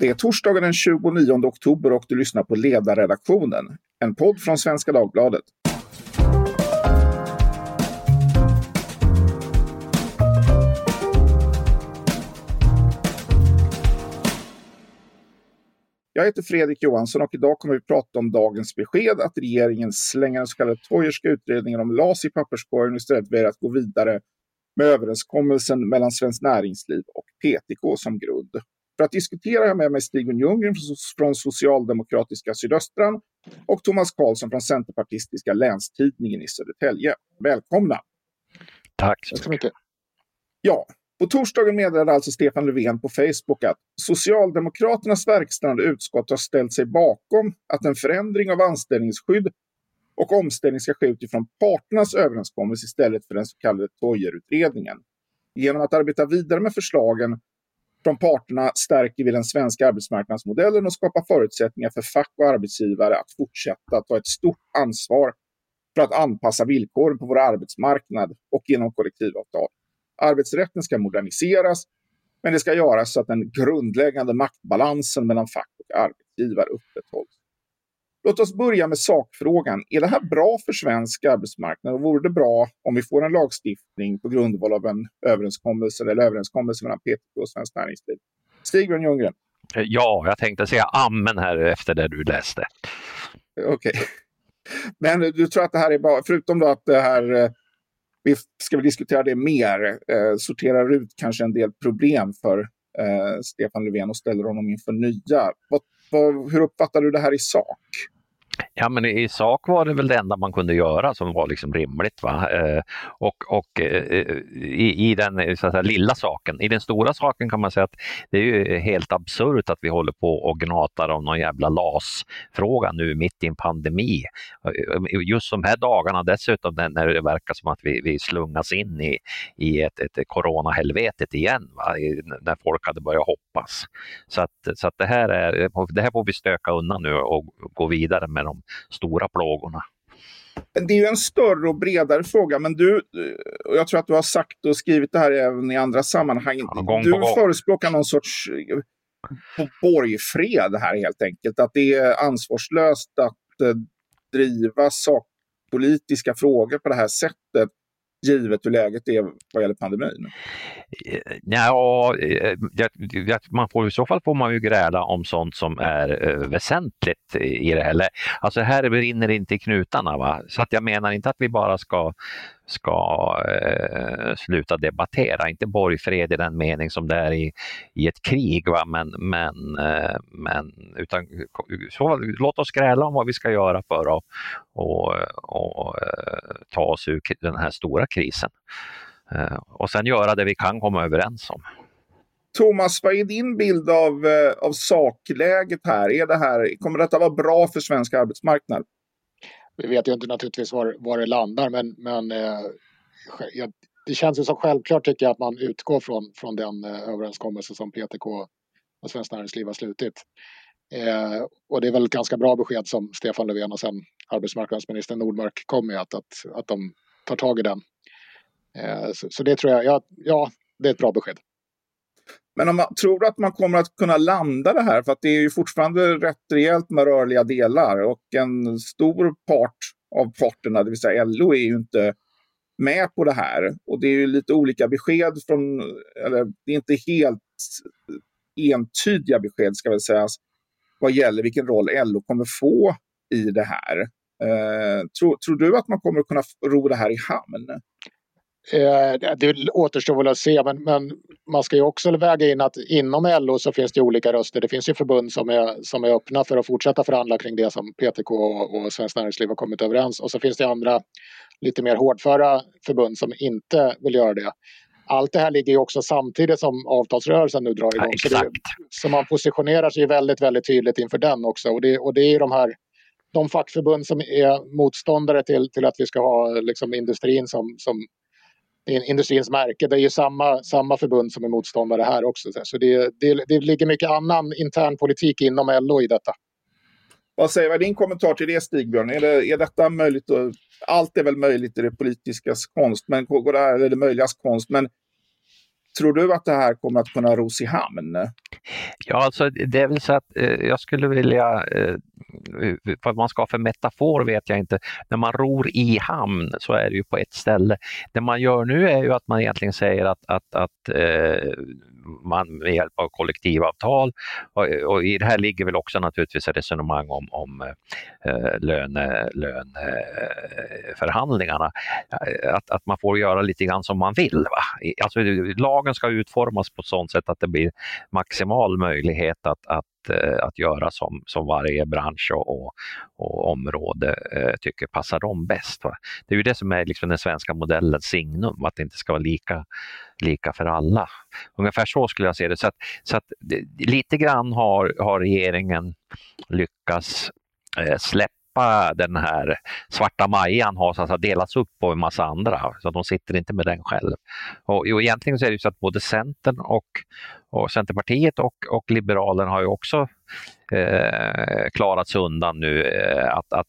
Det är torsdagen den 29 oktober och du lyssnar på Ledarredaktionen, en podd från Svenska Dagbladet. Jag heter Fredrik Johansson och idag kommer vi prata om dagens besked att regeringen slänger den så kallade Toijerska utredningen om LAS i papperskorgen och istället väljer att gå vidare med överenskommelsen mellan Svenskt Näringsliv och PTK som grund. För att diskutera har jag med mig Stig Ljunggren från Socialdemokratiska Sydöstran och Thomas Karlsson från Centerpartistiska Länstidningen i Södertälje. Välkomna! Tack så mycket. Ja, på torsdagen meddelade alltså Stefan Löfven på Facebook att Socialdemokraternas verkställande utskott har ställt sig bakom att en förändring av anställningsskydd och omställning ska ske utifrån parternas överenskommelse istället för den så kallade Toijerutredningen. Genom att arbeta vidare med förslagen från parterna stärker vi den svenska arbetsmarknadsmodellen och skapar förutsättningar för fack och arbetsgivare att fortsätta ta ett stort ansvar för att anpassa villkoren på vår arbetsmarknad och genom kollektivavtal. Arbetsrätten ska moderniseras, men det ska göras så att den grundläggande maktbalansen mellan fack och arbetsgivare upprätthålls. Låt oss börja med sakfrågan. Är det här bra för svensk arbetsmarknad och vore det bra om vi får en lagstiftning på grundval av en överenskommelse eller överenskommelse mellan PTK och Svenskt Näringsliv? Stig-Björn Ljunggren. Ja, jag tänkte säga amen här efter det du läste. Okej. Okay. Men du tror att det här är bra, förutom då att det här, eh, vi ska vi diskutera det mer, eh, sorterar ut kanske en del problem för eh, Stefan Löfven och ställer honom inför nya. Vad, vad, hur uppfattar du det här i sak? Ja, men i sak var det väl det enda man kunde göra som var liksom rimligt. Va? Eh, och och eh, eh i, i, den så säga, lilla saken, i den stora saken kan man säga att det är ju helt absurt att vi håller på och gnatar om någon jävla LAS-fråga nu mitt i en pandemi. Eh, just de här dagarna dessutom när det verkar som att vi, vi slungas in i, i ett, ett coronahelvetet igen, va? när folk hade börjat hoppas. Så att, så att det, här är, det här får vi stöka undan nu och gå vidare med de stora plågorna. Det är ju en större och bredare fråga, men du, och jag tror att du har sagt och skrivit det här även i andra sammanhang. Ja, du förespråkar någon sorts eh, borgfred här helt enkelt. Att det är ansvarslöst att eh, driva sakpolitiska frågor på det här sättet givet hur läget är vad gäller pandemin? Eh, ja, eh, man får, i så fall får man ju gräla om sånt som är eh, väsentligt i det här. Alltså här brinner det inte i knutarna. Va? Så att jag menar inte att vi bara ska ska eh, sluta debattera. Inte borgfred i den mening som det är i, i ett krig, va? Men, men, eh, men utan, så, låt oss gräla om vad vi ska göra för att och, och, eh, ta oss ur den här stora krisen. Eh, och sen göra det vi kan komma överens om. Thomas, vad är din bild av, eh, av sakläget här? Är det här? Kommer detta vara bra för svensk arbetsmarknad? Vi vet ju inte naturligtvis var, var det landar men, men eh, jag, det känns ju som självklart tycker jag att man utgår från, från den eh, överenskommelse som PTK och Svenskt Näringsliv har slutit. Eh, och det är väl ett ganska bra besked som Stefan Löfven och sen arbetsmarknadsminister Nordmark kom med att, att, att de tar tag i den. Eh, så, så, det tror jag, ja, ja, det är ett bra besked. Men om man tror att man kommer att kunna landa det här, för att det är ju fortfarande rätt rejält med rörliga delar och en stor part av parterna, det vill säga LO, är ju inte med på det här. Och det är ju lite olika besked från, eller det är inte helt entydiga besked ska väl sägas, vad gäller vilken roll LO kommer få i det här. Eh, tror, tror du att man kommer att kunna ro det här i hamn? Eh, det återstår väl att se, men, men, man ska ju också väga in att inom LO så finns det olika röster. Det finns ju förbund som är, som är öppna för att fortsätta förhandla kring det som PTK och, och Svenskt Näringsliv har kommit överens. Och så finns det andra lite mer hårdföra förbund som inte vill göra det. Allt det här ligger ju också samtidigt som avtalsrörelsen nu drar igång. Ja, så, det, så, man positionerar sig väldigt, väldigt tydligt inför den också. Och det, och det är de här de fackförbund som är motståndare till, till att vi ska ha liksom industrin som, som industrins märke. Det är ju samma, samma förbund som är motståndare här också. Så det, det, det ligger mycket annan intern politik inom LO i detta. Vad säger vad din kommentar till det Stigbjörn? Är, det, är detta möjligt? Och, allt är väl möjligt i det politiskas konst, men går det här, eller det möjligas konst. Men Tror du att det här kommer att kunna ros i hamn? Ja, alltså det är väl så att eh, jag skulle vilja, eh, vad man ska ha för metafor vet jag inte. När man ror i hamn så är det ju på ett ställe. Det man gör nu är ju att man egentligen säger att, att, att eh, man med hjälp av kollektivavtal och, och, i det här ligger väl också naturligtvis ett resonemang om, om eh, löne, löneförhandlingarna. Att, att man får göra lite grann som man vill. Va? Alltså, lagen ska utformas på ett sådant sätt att det blir maximal möjlighet att, att, Eh, att göra som, som varje bransch och, och, och område eh, tycker passar dem bäst. Va? Det är ju det som är liksom den svenska modellens signum, att det inte ska vara lika, lika för alla. Ungefär så skulle jag se det. Så, att, så att, eh, lite grann har, har regeringen lyckats eh, släppa släppa den här svarta Majan har så att delats upp på en massa andra, så de sitter inte med den själv. Och, och egentligen så är det så att både Centern och, och Centerpartiet och, och Liberalerna har ju också eh, klarat sig undan nu eh, att, att,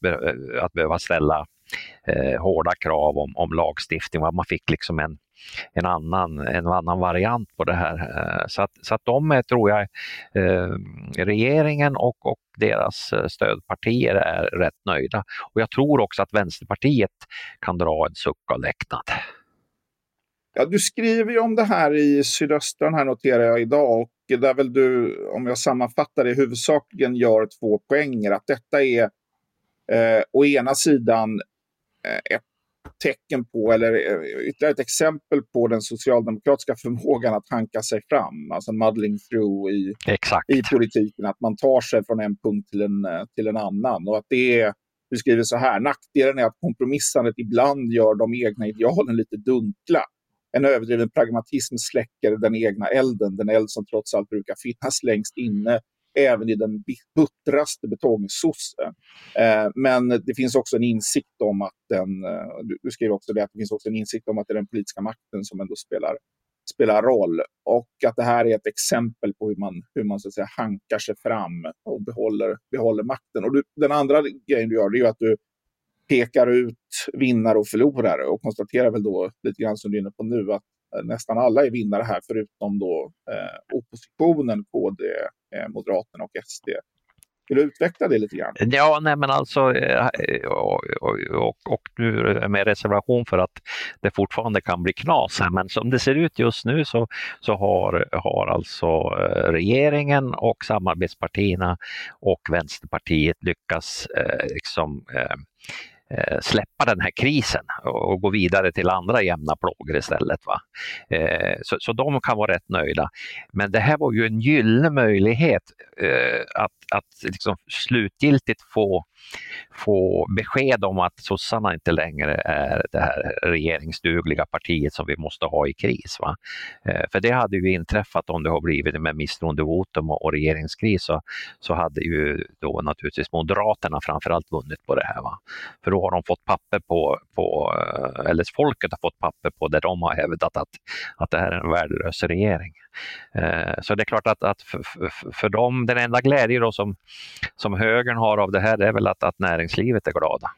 att behöva ställa eh, hårda krav om, om lagstiftning. Man fick liksom en, en annan, en annan variant på det här. Eh, så att, så att de är, tror jag, eh, regeringen och, och deras eh, stödpartier är rätt nöjda. Och jag tror också att Vänsterpartiet kan dra en suck av lättnad. Ja, du skriver ju om det här i Sydöstran här noterar jag idag och där väl du, om jag sammanfattar det, huvudsakligen gör två poänger. Att detta är eh, å ena sidan eh, ett tecken på, eller eh, ytterligare ett exempel på den socialdemokratiska förmågan att hanka sig fram, alltså muddling through i, i politiken, att man tar sig från en punkt till en, eh, till en annan. Och att det är, du skriver så här, nackdelen är att kompromissandet ibland gör de egna idealen lite dunkla. En överdriven pragmatism släcker den egna elden, den eld som trots allt brukar finnas längst inne även i den buttraste betongsosse. Eh, men det finns också en insikt om att den, eh, du skriver också det, att det finns också en insikt om att det är den politiska makten som ändå spelar, spelar roll. Och att det här är ett exempel på hur man, hur man så att säga, hankar sig fram och behåller, behåller makten. Och du, den andra grejen du gör är att du pekar ut vinnare och förlorare och konstaterar väl då lite grann som du är inne på nu att Eh, nästan alla är vinnare här förutom då eh, oppositionen, KD, eh, Moderaterna och SD. Vill du utveckla det lite grann? Ja, nej men alltså eh, eh, och, och, och nu med reservation för att det fortfarande kan bli knas här, men som det ser ut just nu så, så har, har alltså regeringen och samarbetspartierna och Vänsterpartiet lyckats eh, liksom, Eh, Eh, släppa den här krisen och gå vidare till andra jämna plågor istället. Va? Eh, så, så de kan vara rätt nöjda. Men det här var ju en gyllene möjlighet eh, att, att liksom slutgiltigt få få besked om att sossarna inte längre är det här regeringsdugliga partiet som vi måste ha i kris. Va? Eh, för det hade ju inträffat om det har blivit med misstroendevotum och, regeringskris så, så hade ju då naturligtvis Moderaterna framförallt vunnit på det här. Va? För då har de fått papper på, på eh, eller folket har fått papper på där de har hävdat att, att det här är en värdelös regering. Eh, så det är klart att, att för, för, för dem, den enda glädje då som, som högern har av det här är väl att, att näringslivet är glada.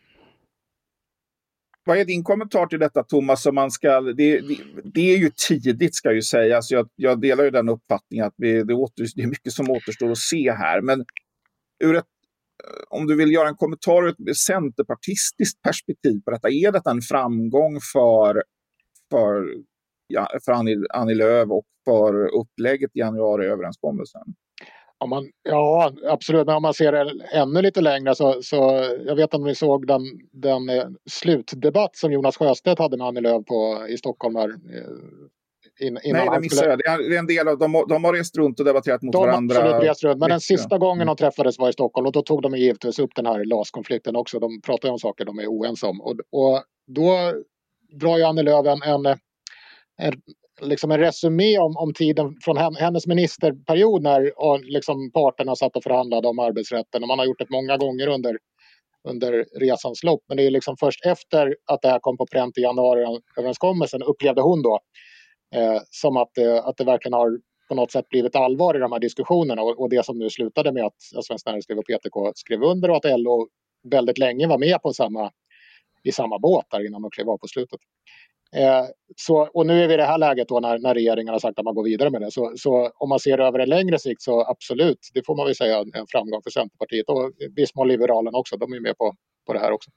Vad är din kommentar till detta Thomas? Som man ska, det, det, det är ju tidigt ska ju sägas. Jag, jag delar ju den uppfattningen att vi, det, åter, det är mycket som återstår att se här. Men ur ett, eh, om du vill göra en kommentar ur ett centerpartistiskt perspektiv på detta. Är detta en framgång för, för, för Annie, Annie Lööf och för upplägget i januariöverenskommelsen? Om man, ja, absolut. Men om man ser det ännu lite längre så, så jag vet om ni såg den, den eh, slutdebatt som Jonas Sjöstedt hade med Annie Lööf på, i Stockholm här, eh, in, Nej, det missade jag. Det är en del av, de, de har rest runt och debatterat mot de varandra. De har absolut rest runt. Men den sista gången de träffades var i Stockholm och då tog de givetvis upp den här LAS-konflikten också. De pratar ju om saker de är oense om. Och, och då drar ju Annie Lööf en, en, en liksom en resumé om, om tiden från hennes ministerperiod när liksom parterna satt och förhandlade om arbetsrätten. Och man har gjort det många gånger under, under resans lopp. Men det är liksom först efter att det här kom på pränt i januariöverenskommelsen upplevde hon då eh, som att, eh, att det verkligen har på något sätt blivit allvar i de här diskussionerna och, och det som nu slutade med att Svenskt Näringsliv och PTK skrev under och att LO väldigt länge var med på samma, i samma båt där innan de klev av på slutet. Eh, så, och nu är vi i det här läget då när, när regeringen har sagt att man går vidare med det. Så, så om man ser det över en längre sikt så absolut, det får man väl säga en framgång för Centerpartiet och viss mån Liberalerna också. De är med på, på det här också.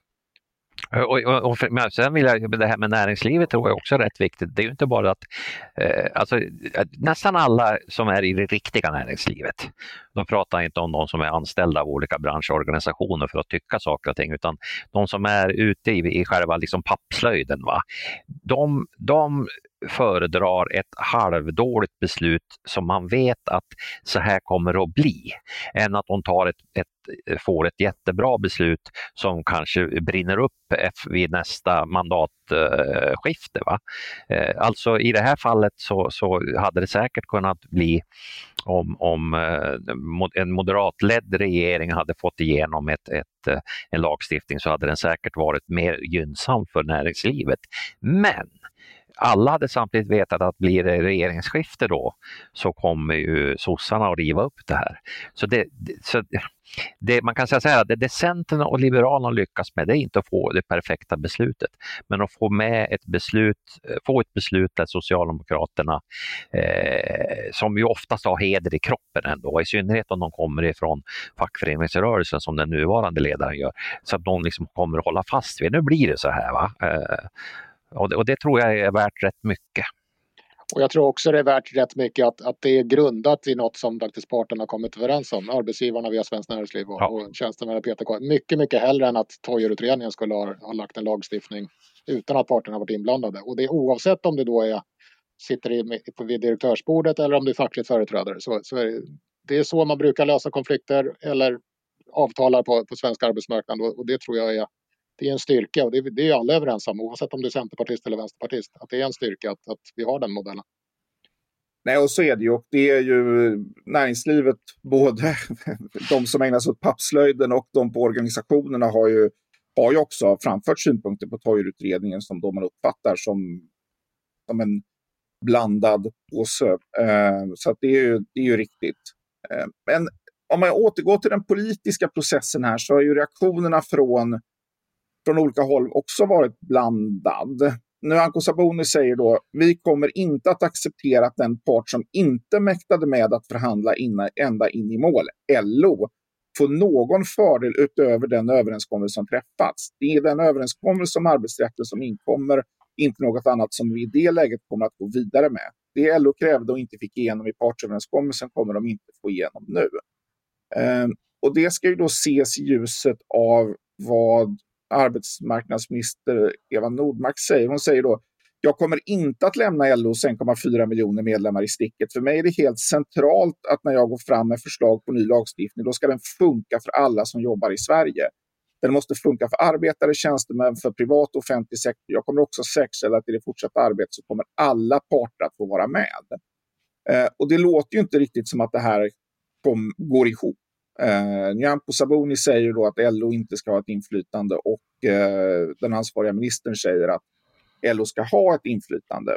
Eh, och, och, och för, sen vill jag, det här med näringslivet tror jag också är rätt viktigt. Det är ju inte bara att, eh, alltså, eh, nästan alla som är i det riktiga näringslivet, de pratar inte om de som är anställda av olika branschorganisationer för att tycka saker och ting, utan de som är ute i, i själva liksom pappslöjden. Va? De, de föredrar ett halvdåligt beslut som man vet att så här kommer det att bli, än att de tar ett, ett, får ett jättebra beslut som kanske brinner upp vid nästa mandatskifte. Va? Eh, alltså i det här fallet så, så hade det säkert kunnat bli om, om eh, en moderatledd regering hade fått igenom ett, ett, eh, en lagstiftning så hade den säkert varit mer gynnsam för näringslivet. Men alla hade samtidigt vetat att blir det regeringsskifte då så kommer ju sossarna att riva upp det här. Så, det, så det, man kan säga så här, det, det Centern och Liberalerna lyckas med det är inte att få det perfekta beslutet, men att få med ett beslut, få ett beslut där Socialdemokraterna, eh, som ju oftast har heder i kroppen ändå, i synnerhet om de kommer ifrån fackföreningsrörelsen som den nuvarande ledaren gör, så att de liksom kommer att hålla fast vid, nu blir det så här. Va? Eh, och det, och det tror jag är värt rätt mycket. Och jag tror också det är värt rätt mycket att, att det är grundat i något som faktiskt parterna har kommit överens om. Arbetsgivarna via Svenskt Näringsliv och, ja. och tjänstemännen PTK. Mycket, mycket hellre än att Toijerutredningen skulle ha, ha lagt en lagstiftning utan att parterna varit inblandade. Och det är oavsett om det då är sitter i, vid direktörsbordet eller om du är fackligt företrädare. Så, så är det, det, är så man brukar lösa konflikter eller avtalar på, på svensk arbetsmarknad och, och det tror jag är det är en styrka och det, det är alla överens om oavsett om du är centerpartist eller vänsterpartist. Att det är en styrka att, att vi har den modellen. Nej, och så är det ju. Och det är ju näringslivet, både de som ägnar sig åt pappslöjden och de på organisationerna har ju, har ju också framfört synpunkter på Toijerutredningen som då man uppfattar som, som en blandad påse. Eh, så att det, är ju, det är ju riktigt. Eh, men om man återgår till den politiska processen här så är ju reaktionerna från från olika håll också varit blandad. Nyamko Sabuni säger då, vi kommer inte att acceptera att den part som inte mäktade med att förhandla inna, ända in i mål, LO, får någon fördel utöver den överenskommelse som träffats. Det är den överenskommelse om arbetsrätten som inkommer, inte något annat som vi i det läget kommer att gå vidare med. Det LO krävde och inte fick igenom i partsöverenskommelsen kommer de inte få igenom nu. Ehm, och det ska ju då ses i ljuset av vad arbetsmarknadsminister Eva Nordmark säger. Hon säger då jag kommer inte att lämna LOs 1,4 miljoner medlemmar i sticket. För mig är det helt centralt att när jag går fram med förslag på ny lagstiftning, då ska den funka för alla som jobbar i Sverige. Den måste funka för arbetare, tjänstemän, för privat och offentlig sektor. Jag kommer också säkerställa att i det fortsatta arbetet så kommer alla parter att få vara med. Eh, och det låter ju inte riktigt som att det här kom, går ihop. Eh, Nyamko Sabuni säger då att LO inte ska ha ett inflytande och eh, den ansvariga ministern säger att LO ska ha ett inflytande.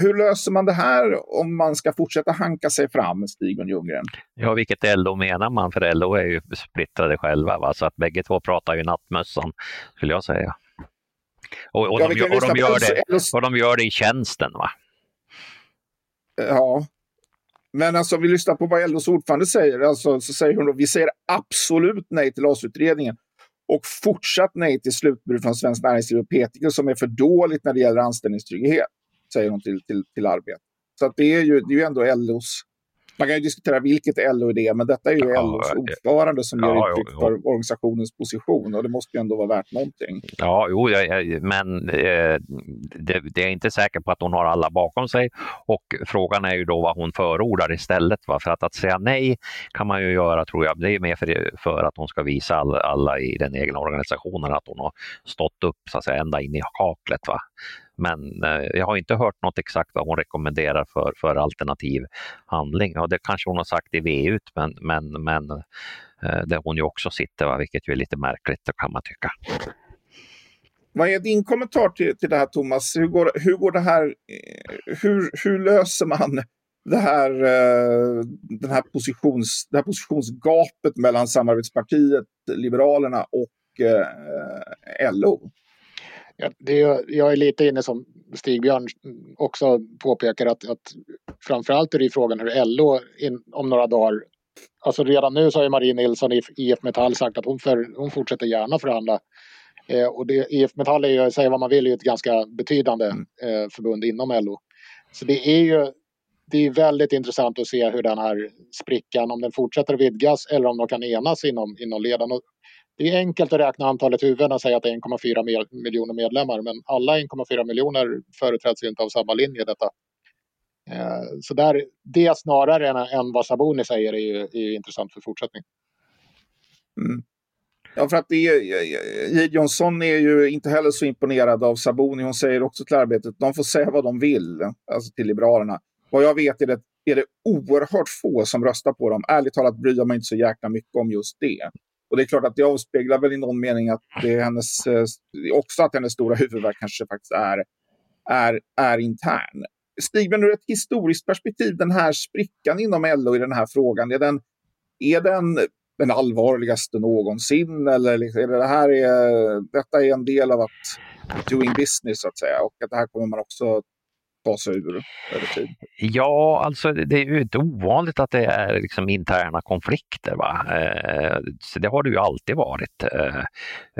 Hur löser man det här om man ska fortsätta hanka sig fram, Stig och Ljunggren? Ja, vilket LO menar man? För LO är ju splittrade själva, va? så att bägge två pratar ju nattmössan, skulle jag säga. Och, och, ja, de, och, de, gör det, och de gör det i tjänsten, va? Ja, men alltså, vi lyssnar på vad LOs ordförande säger. Alltså, så säger hon då, vi säger absolut nej till LAS-utredningen och fortsatt nej till slutbud från Svenskt Näringsliv och PTK som är för dåligt när det gäller anställningstrygghet, säger hon till, till, till Arbetet. Så att det, är ju, det är ju ändå LOs man kan ju diskutera vilket LO är det, men detta är ju ja, LOs ordförande som ja, ger uttryck för organisationens position och det måste ju ändå vara värt någonting. Ja, jo, men eh, det, det, är inte säkert på att hon har alla bakom sig och frågan är ju då vad hon förordar istället. Va? För att, att säga nej kan man ju göra, tror jag, det är mer för, för att hon ska visa alla, alla i den egna organisationen att hon har stått upp så att säga, ända in i kaklet. Va? Men eh, jag har inte hört något exakt vad hon rekommenderar för, för alternativ handling. Ja, det kanske hon har sagt i VU, men, men, men eh, där hon ju också sitter, va? vilket ju är lite märkligt kan man tycka. Vad är din kommentar till, till det här Thomas? Hur går, hur går det här, eh, hur, hur löser man det här, eh, den här positions, det här positionsgapet mellan samarbetspartiet Liberalerna och eh, LO? Det jag är lite inne som Stig-Björn också påpekar att, att framförallt är det frågan hur LO in, om några dagar Alltså redan nu så har ju Marie Nilsson i IF Metall sagt att hon, för, hon fortsätter gärna förhandla. Eh, och det, IF Metall är ju, säga vad man vill, är ett ganska betydande mm. eh, förbund inom LO. Så det är ju det är väldigt intressant att se hur den här sprickan, om den fortsätter vidgas eller om de kan enas inom, inom leden. Och det är enkelt att räkna antalet huvuden och säga att det är 1,4 miljoner medlemmar, men alla 1,4 miljoner företräds ju inte av samma linje detta. Eh, så där, det snarare än, än vad Saboni säger är ju, är intressant för fortsättning. Mm. Ja, för att det är, är ju inte heller så imponerad av Saboni. Hon säger också till arbetet, de får säga vad de vill, alltså till Liberalerna. Vad jag vet är det, är det oerhört få som röstar på dem. Ärligt talat bryr jag mig inte så jäkla mycket om just det. Och det är klart att det avspeglar väl i någon mening att det är hennes, eh, också att hennes stora huvudvärk kanske faktiskt är, är, är intern. Stigben, ur ett historiskt perspektiv, den här sprickan inom LO i den här frågan, är den, är den den allvarligaste någonsin? Eller liksom, är det, det här är, detta är en del av att doing business, så att säga, och att det här kommer man också ta sig ur över tid? Ja, alltså det är ju inte ovanligt att det är liksom interna konflikter. Va? Eh, så det har det ju alltid varit. Eh,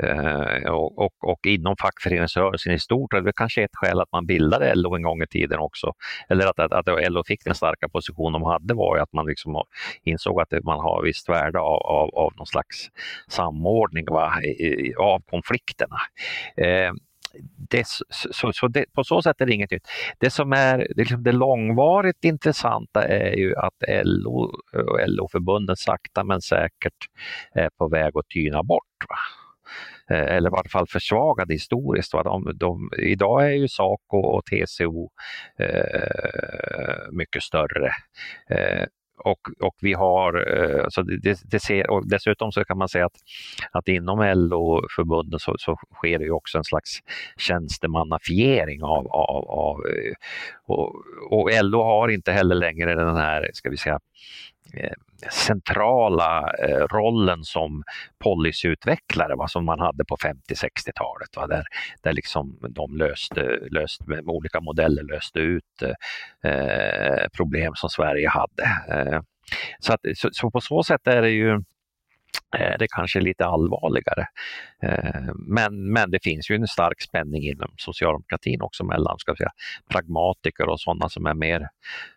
eh och, och, och, inom fackföreningsrörelsen i stort, det kanske är ett skäl att man bildade LO en gång i tiden också. Eller att, att, att LO fick den starka position de hade var ju att man liksom insåg att man har visst värde av, av, av någon slags samordning va? I, av konflikterna eh, det, så, så det, på så sätt är det inget nytt. Det som är liksom det långvarigt intressanta är ju att LO och eh, LO-förbunden sakta men säkert är på väg att tyna bort. Va? Eh, eller i varje fall försvagade historiskt. Va? De, de, idag är ju Saco och TCO eh, mycket större. Eh, och, och vi har, eh, så det, det ser, och dessutom så kan man säga att, att inom LO-förbunden så, så sker det ju också en slags tjänstemannafiering av, av, av eh, och, och LO har inte heller längre den här, ska vi säga, Eh, centrala eh, rollen som policyutvecklare va, som man hade på 50-60-talet. Där, där liksom de löste, löste med olika modeller löste ut eh, eh, problem som Sverige hade. Eh, så, att, så, så, på så sätt är det ju Eh, det kanske lite allvarligare. Eh, men, men det finns ju en stark spänning inom socialdemokratin också mellan ska säga, pragmatiker och sådana som är mer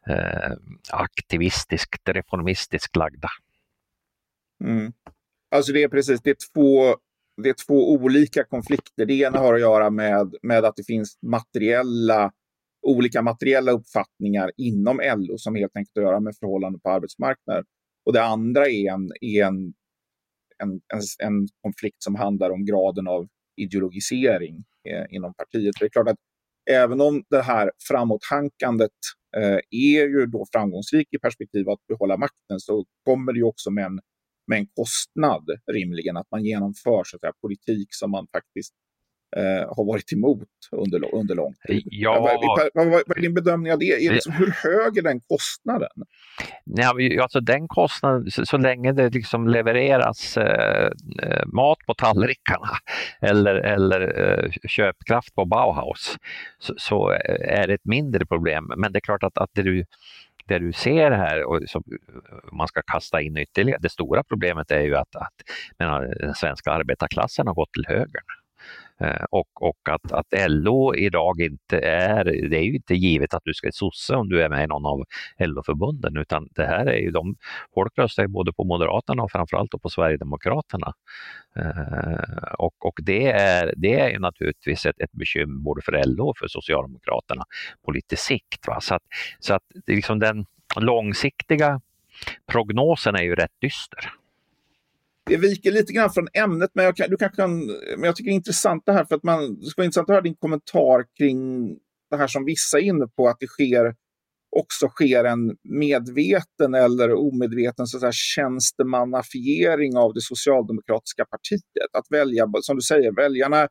eh, aktivistiskt, reformistiskt lagda. Mm. Alltså det är precis, det är två, det är två olika konflikter. Det ena har att göra med, med att det finns materiella, olika materiella uppfattningar inom LO som helt enkelt har att göra med förhållanden på arbetsmarknaden. Och det andra är en, är en, en, en, en konflikt som handlar om graden av ideologisering eh, inom partiet. Det är klart att även om det här framåthankandet eh, är ju då framgångsrikt i perspektiv att behålla makten så kommer det ju också med en med en kostnad rimligen, att man genomför så att säga, politik som man faktiskt eh, har varit emot under, under lång tid. Ja. Vad, vad, vad är din bedömning av det? Är liksom, hur hög är den kostnaden? Ja, alltså den kostnaden, så, så länge det liksom levereras eh, eh mat på tallrikarna eller, eller eh, köpkraft på Bauhaus så, så, är det ett mindre problem. Men det är klart att, att det du det du ser här och som man ska kasta in ytterligare, det stora problemet är ju att, att menar, den svenska arbetarklassen har gått till höger. Eh, och, och att, att LO idag inte är, det är ju inte givet att du ska sosse om du är med i någon av LO-förbunden utan det här är ju de, folk röstar både på Moderaterna och framförallt på Sverigedemokraterna. Eh, och, och det, är, det är ju naturligtvis ett, ett bekymmer både för LO och för Socialdemokraterna på lite sikt. Va? Så att, så att liksom den långsiktiga prognosen är ju rätt dyster det viker lite grann från ämnet, men jag, kan, du kanske kan, men jag tycker det är intressant det här, för att man, det skulle vara intressant att höra din kommentar kring det här som vissa är inne på, att det sker, också sker en medveten eller omedveten så att säga, tjänstemannafiering av det socialdemokratiska partiet. Att välja, som du säger, väljarna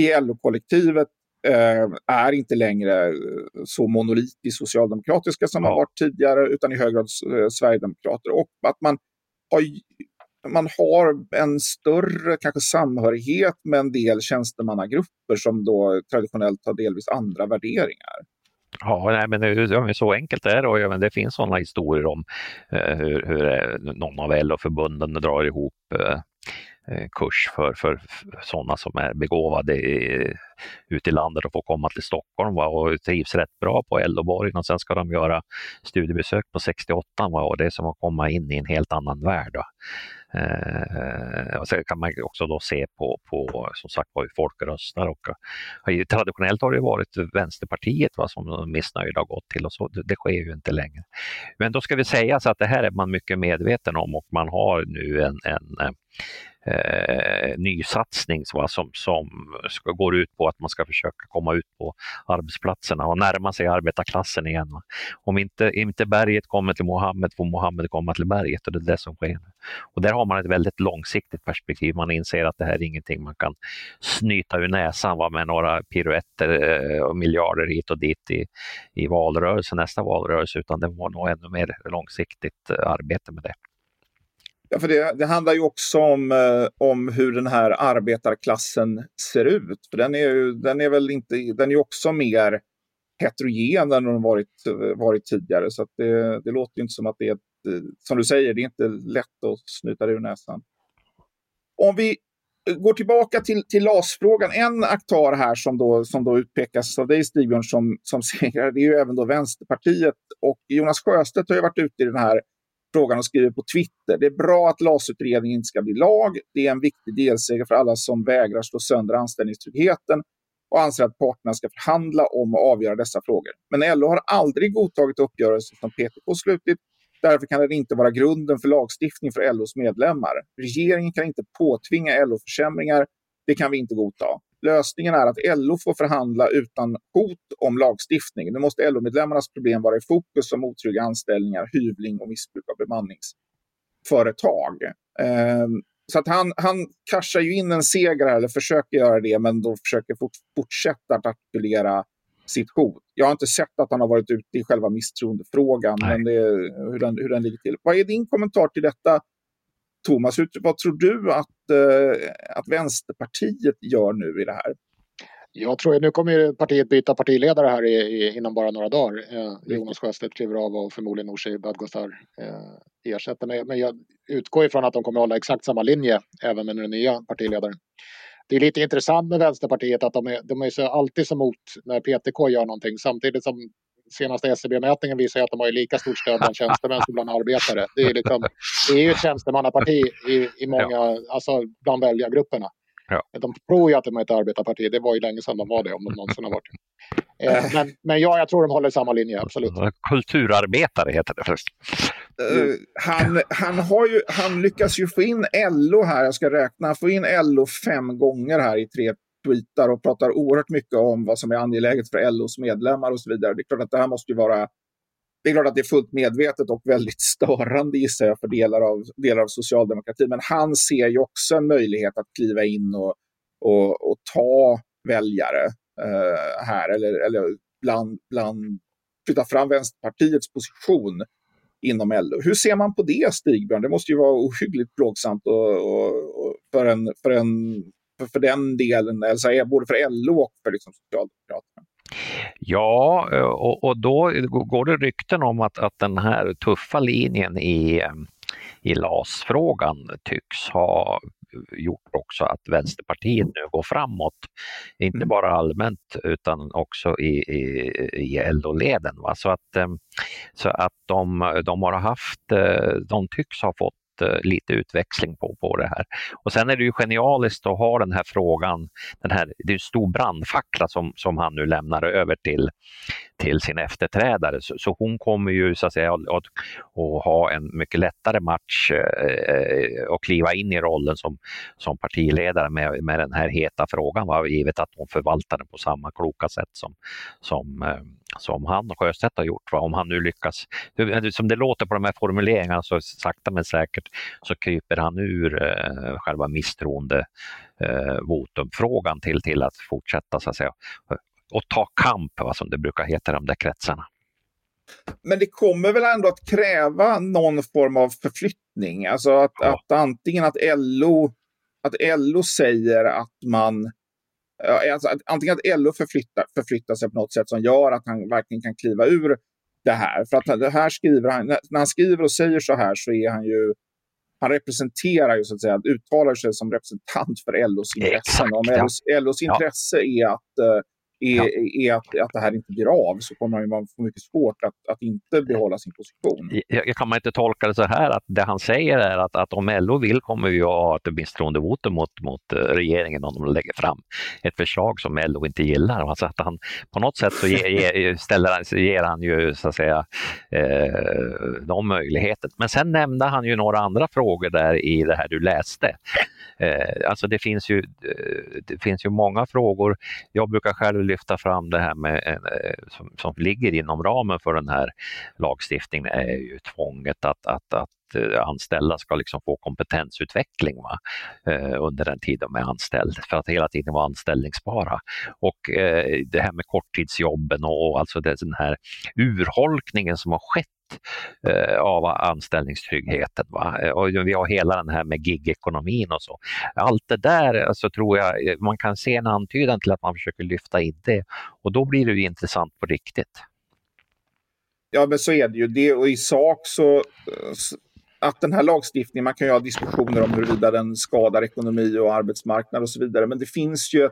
i LO-kollektivet eh, är inte längre så monolitiskt socialdemokratiska som ja. man varit tidigare, utan i hög grad eh, sverigedemokrater. Och att man har man har en större kanske samhörighet med en del tjänstemannagrupper som då traditionellt har delvis andra värderingar. Ja, nej, men det, så enkelt är det och ja, det finns sådana historier om eh, hur, hur eh, någon av LO-förbunden drar ihop Eh, Eh, kurs för, för sådana som är begåvade ute i landet och får komma till Stockholm va, och trivs rätt bra på Eldoborgen och sen ska de göra studiebesök på 68 va, och det är som att komma in i en helt annan värld. Eh, och sen kan man också då se på, på som sagt hur folk röstar och och, traditionellt har det varit Vänsterpartiet va, som missnöjda har gått till och så, det, det, sker ju inte längre. Men då ska vi säga så att det här är man mycket medveten om och man har nu en, en eh, eh, nysatsning va, som, som ska, går ut på att man ska försöka komma ut på arbetsplatserna och närma sig arbetarklassen igen. Va. Om inte, inte berget kommer till Mohammed får Mohammed komma till berget och det är det som sker. Och där har man ett väldigt långsiktigt perspektiv. Man inser att det här är ingenting man kan snyta ur näsan va, med några piruetter eh, och miljarder hit och dit i, i valrörelsen, nästa valrörelse, utan det var nog ännu mer långsiktigt eh, arbete med det. Ja, för det, det, handlar ju också om, eh, om hur den här arbetarklassen ser ut. För den är ju den är väl inte, den är också mer heterogen än den varit, eh, varit tidigare. Så det, det låter inte som att det är, ett, eh, som du säger, det är inte lätt att snyta det ur näsan. Om vi går tillbaka till, till LAS-frågan. En aktör här som då, som då utpekas av dig Stigbjörn som, som segrare, det är ju även då Vänsterpartiet. Och Jonas Sjöstedt har ju varit ute i den här frågan och skriver på Twitter. Det är bra att LAS-utredningen inte ska bli lag. Det är en viktig delseger för alla som vägrar slå sönder anställningstryggheten och anser att parterna ska förhandla om och avgöra dessa frågor. Men LO har aldrig godtagit uppgörelser som PTK slutit. Därför kan den inte vara grunden för lagstiftning för LOs medlemmar. Regeringen kan inte påtvinga LO försämringar. Det kan vi inte godta. Lösningen är att LO får förhandla utan hot om lagstiftning. Nu måste LO-medlemmarnas problem vara i fokus som otrygga anställningar, hyvling och missbruk av bemanningsföretag. Eh, så att han, han cashar ju in en seger här, eller försöker göra det, men då försöker fort, fortsätta att artikulera sitt hot. Jag har inte sett att han har varit ute i själva misstroendefrågan, Nej. men det, hur, den, hur den ligger till. Vad är din kommentar till detta, Thomas, vad tror du att, eh, att Vänsterpartiet gör nu i det här? Jag tror nu kommer partiet byta partiledare här i, i, inom bara några dagar. Eh, Jonas Sjöstedt kliver av och förmodligen Nooshi Dadgostar eh, ersätter. Men, men jag utgår ifrån att de kommer hålla exakt samma linje även med den nya partiledaren. Det är lite intressant med Vänsterpartiet att de är, de är så, alltid så mot när PTK gör någonting samtidigt som senaste SCB-mätningen visar att de har lika stort stöd bland tjänstemän som bland arbetare. Det är, liksom, det är ju ett tjänstemannaparti i, i många, ja. alltså bland väljargrupperna. Ja. De tror ju att de är ett arbetarparti. Det var ju länge sedan de var det, om de någonsin har varit det. Eh, men, men ja, jag tror de håller samma linje, absolut. Kulturarbetare heter det först. Uh, han, han, har ju, han lyckas ju få in LO här, jag ska räkna, få in LO fem gånger här i tre tweetar och pratar oerhört mycket om vad som är angeläget för LOs medlemmar och så vidare. Det är klart att det här måste ju vara det är klart att det är fullt medvetet och väldigt störande gissar jag för delar av, delar av socialdemokratin. Men han ser ju också en möjlighet att kliva in och, och, och ta väljare eh, här. Eller, eller bland, bland, flytta fram Vänsterpartiets position inom LO. Hur ser man på det, Stigbjörn? Det måste ju vara ohyggligt plågsamt och, och, och för, en, för en för, för den delen, alltså både för LO och för liksom Socialdemokraterna. Ja, och, och då går det rykten om att, att den här tuffa linjen i, i LAS-frågan tycks ha gjort också att Vänsterpartiet nu går framåt. Inte mm. bara allmänt utan också i, i, i LO-leden. Så att, så att de, de har haft, de tycks ha fått Eh, Eh, lite utväxling på, på det här. Och sen är det ju genialiskt att ha den här frågan, den här, det är en stor brandfackla som, som han nu lämnar över till, till sin efterträdare. Så, så hon kommer ju så att säga att, att, att ha en mycket lättare match eh, eh och kliva in i rollen som, som partiledare med, med den här heta frågan, va? givet att hon förvaltar den på samma kloka sätt som, som eh, som han och Sjöstedt har gjort. Va? Om han nu lyckas, som det låter på de här formuleringarna så sakta men säkert så kryper han ur eh, själva misstroende eh, votumfrågan till, till att fortsätta så att säga och ta kamp, va, som det brukar heta i de där kretsarna. Men det kommer väl ändå att kräva någon form av förflyttning. Alltså att, ja. att antingen att LO, att LO säger att man Alltså, antingen att LO förflyttar, förflyttar sig på något sätt som gör att han verkligen kan kliva ur det här. För att det här skriver han, när han skriver och säger så här så är han ju han representerar ju så att säga, uttalar sig som representant för LOs intressen. Om LOs, LOs intresse ja. är att uh, är, ja. är att, att det här inte blir av så kommer man få mycket svårt att, att inte behålla sin position. Jag, kan man inte tolka det så här att det han säger är att, att om LO vill kommer vi att ha ett misstroendevotum mot, mot eh, regeringen om de lägger fram ett förslag som LO inte gillar. Alltså att han, på något sätt så ger, ger, ställer, ger han ju så att säga eh, de möjligheter. Men sen nämnde han ju några andra frågor där i det här du läste. Eh, alltså det finns, ju, eh, det finns ju många frågor. Jag brukar själv lyfta fram det här med, eh, som, som ligger inom ramen för den här lagstiftningen är ju tvånget att, att, att Eh, anställda ska liksom få kompetensutveckling va? Eh, under den tid de är anställda för att hela tiden vara anställningsbara. Och eh, det här med korttidsjobben och, och alltså det, den här urholkningen som har skett eh, av anställningstryggheten. Va? Och vi har hela den här med gigekonomin och så. Allt det där alltså, tror jag man kan se en antydan till att man försöker lyfta in det och då blir det ju intressant på riktigt. Ja, men så är det ju. Det, och i sak så att den här lagstiftningen, man kan ju ha diskussioner om huruvida den skadar ekonomi och arbetsmarknad och så vidare, men det finns ju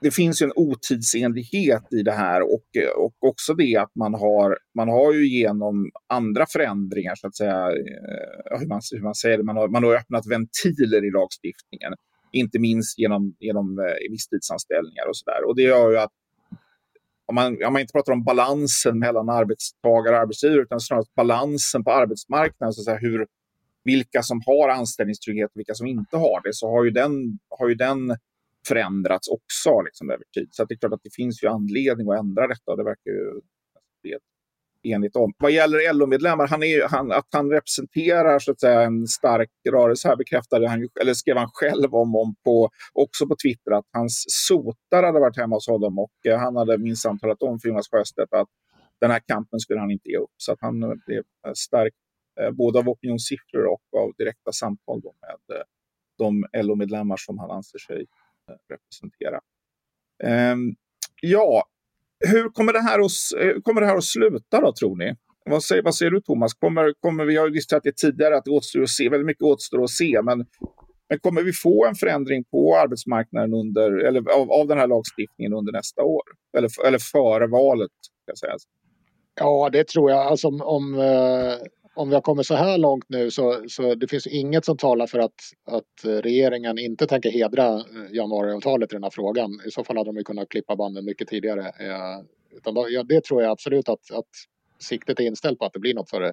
det finns ju en otidsenlighet i det här och, och också det att man har, man har ju genom andra förändringar, så att säga, eh, hur man, hur man säger det, man har, man har öppnat ventiler i lagstiftningen. Inte minst genom, genom eh, visstidsanställningar och så där. Och det gör ju att om man, om man inte pratar om balansen mellan arbetstagare och arbetsgivare utan snarare balansen på arbetsmarknaden, så att säga, hur, vilka som har anställningstrygghet och vilka som inte har det, så har ju den, har ju den förändrats också liksom, över tid. Så det är klart att det finns ju anledning att ändra detta och det verkar ju enigt om. Vad gäller LO-medlemmar, han han, att han representerar så att säga, en stark rörelse här bekräftade han, eller skrev han själv om, om på, också på Twitter att hans sotare hade varit hemma hos honom och eh, han hade minsann talat om för Jonas Sjöstedt att den här kampen skulle han inte ge upp. Så att han eh, blev eh, stark eh, både av opinionssiffror och av direkta samtal med eh, de LO-medlemmar som han anser sig eh, representera. Ehm, ja, hur kommer det, här att, eh, kommer det här att sluta då tror ni? Vad säger, vad säger du Thomas? Kommer, kommer vi har ju diskuterat det tidigare att det återstår att se, väldigt mycket återstår att se, men, men kommer vi få en förändring på arbetsmarknaden under, eller av, av den här lagstiftningen under nästa år? Eller, eller före valet? Ska jag säga. Ja, det tror jag. Alltså, om, om, eh, om vi har kommit så här långt nu så, så det finns inget som talar för att, att regeringen inte tänker hedra eh, januariavtalet i den här frågan. I så fall hade de ju kunnat klippa banden mycket tidigare. Eh, utan då, ja, det tror jag absolut att, att siktet är inställt på att det blir något före,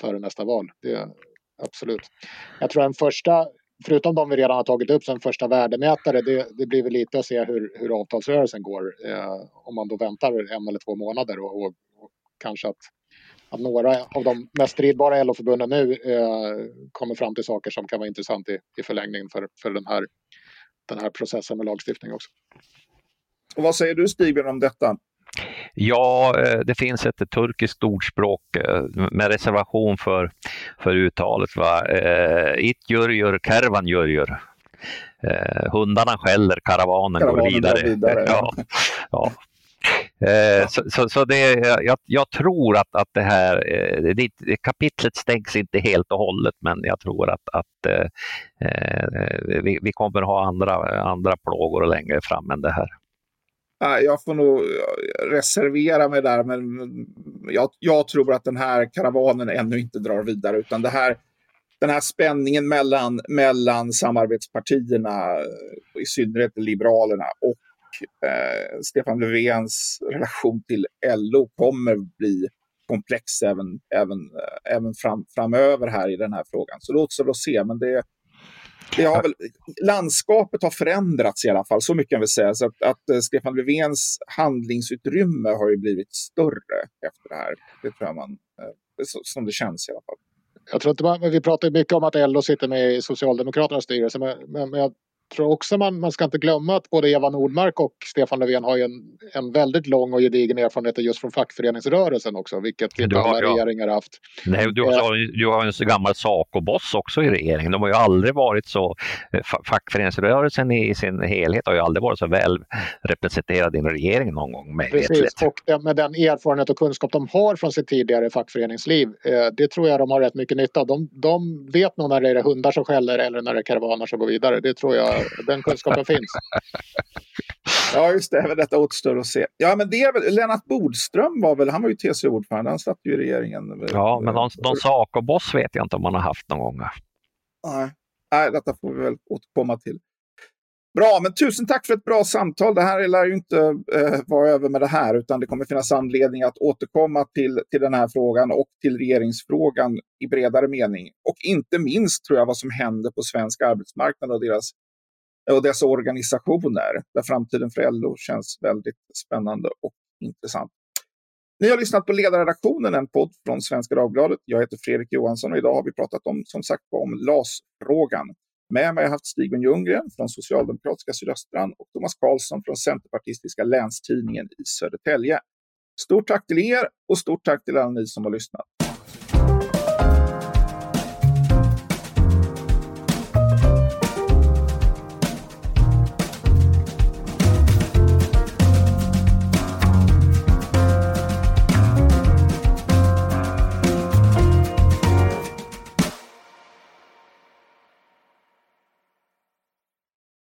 före nästa val. Det, absolut. Jag tror en första, förutom de vi redan har tagit upp som första värdemätare, det, det blir väl lite att se hur, hur avtalsrörelsen går. Eh, om man då väntar en eller två månader och, och, och kanske att att några av de mest stridbara LO-förbunden nu eh, kommer fram till saker som kan vara intressant i, i förlängningen för, för den, här, den här processen med lagstiftning också. Och vad säger du Stigbjörn om detta? Ja, eh, det finns ett turkiskt ordspråk eh, med reservation för, för uttalet. Va? Eh, It jurjur, kervan jurjur. Hundarna skäller, karavanen, karavanen går vidare. vidare. Ja, ja. Eh, så, så, så, det, jag, jag, tror att, att det här eh, det, kapitlet stängs inte helt och hållet, men jag tror att, att eh, eh vi, vi, kommer ha andra, andra plågor längre fram än det här. Jag får nog reservera mig där, men jag, jag, tror att den här karavanen ännu inte drar vidare, utan det här, den här spänningen mellan, mellan samarbetspartierna, i synnerhet Liberalerna, och eh, Stefan Löfvens relation till LO kommer bli komplex även, även, eh, även fram, framöver här i den här frågan. Så låt oss se. Men det, det har väl, landskapet har förändrats i alla fall, så mycket kan vi säga. Så att, att eh, Stefan Löfvens handlingsutrymme har ju blivit större efter det här. Det tror jag man, eh, som det känns i alla fall. Jag tror inte man, vi pratar mycket om att LO sitter med i Socialdemokraternas styrelse, men, men, men jag tror också man, man ska inte glömma att både Eva Nordmark och Stefan Löfven har ju en, en väldigt lång och gedigen erfarenhet just från fackföreningsrörelsen också, vilket inte alla ja. regeringar haft. Nej, du har, eh. du har en så gammal Saco-boss också i regeringen. De har ju aldrig varit så, eh, fackföreningsrörelsen i sin helhet har ju aldrig varit så väl representerad i en regering någon gång. Med Precis, och det, med den erfarenhet och kunskap de har från sitt tidigare fackföreningsliv, eh, det tror jag de har rätt mycket nytta av. De, de vet nog när det är hundar som skäller eller när det är karavaner som går vidare. Det tror jag den kunskapen finns. Ja, just det. Även detta återstår att se. Ja, men det är väl, Lennart Bodström var väl, han var ju TCO-ordförande, han satt ju i regeringen. Ja, men någon, någon Saco-boss vet jag inte om man har haft någon gång. Nej. Nej, detta får vi väl återkomma till. Bra, men tusen tack för ett bra samtal. Det här lär ju inte eh, vara över med det här, utan det kommer finnas anledning att återkomma till, till den här frågan och till regeringsfrågan i bredare mening. Och inte minst tror jag vad som händer på svensk arbetsmarknad och deras Eh, och dessa organisationer där framtiden för LO känns väldigt spännande och intressant. Ni har lyssnat på Ledarredaktionen, en podd från Svenska Dagbladet. Jag heter Fredrik Johansson och idag har vi pratat om, som sagt, om LAS-frågan. Med mig har jag haft Stig Ljunggren från Socialdemokratiska Sydöstran och Thomas Karlsson från Centerpartistiska Länstidningen i Södertälje. Stort tack till er och stort tack till alla ni som har lyssnat.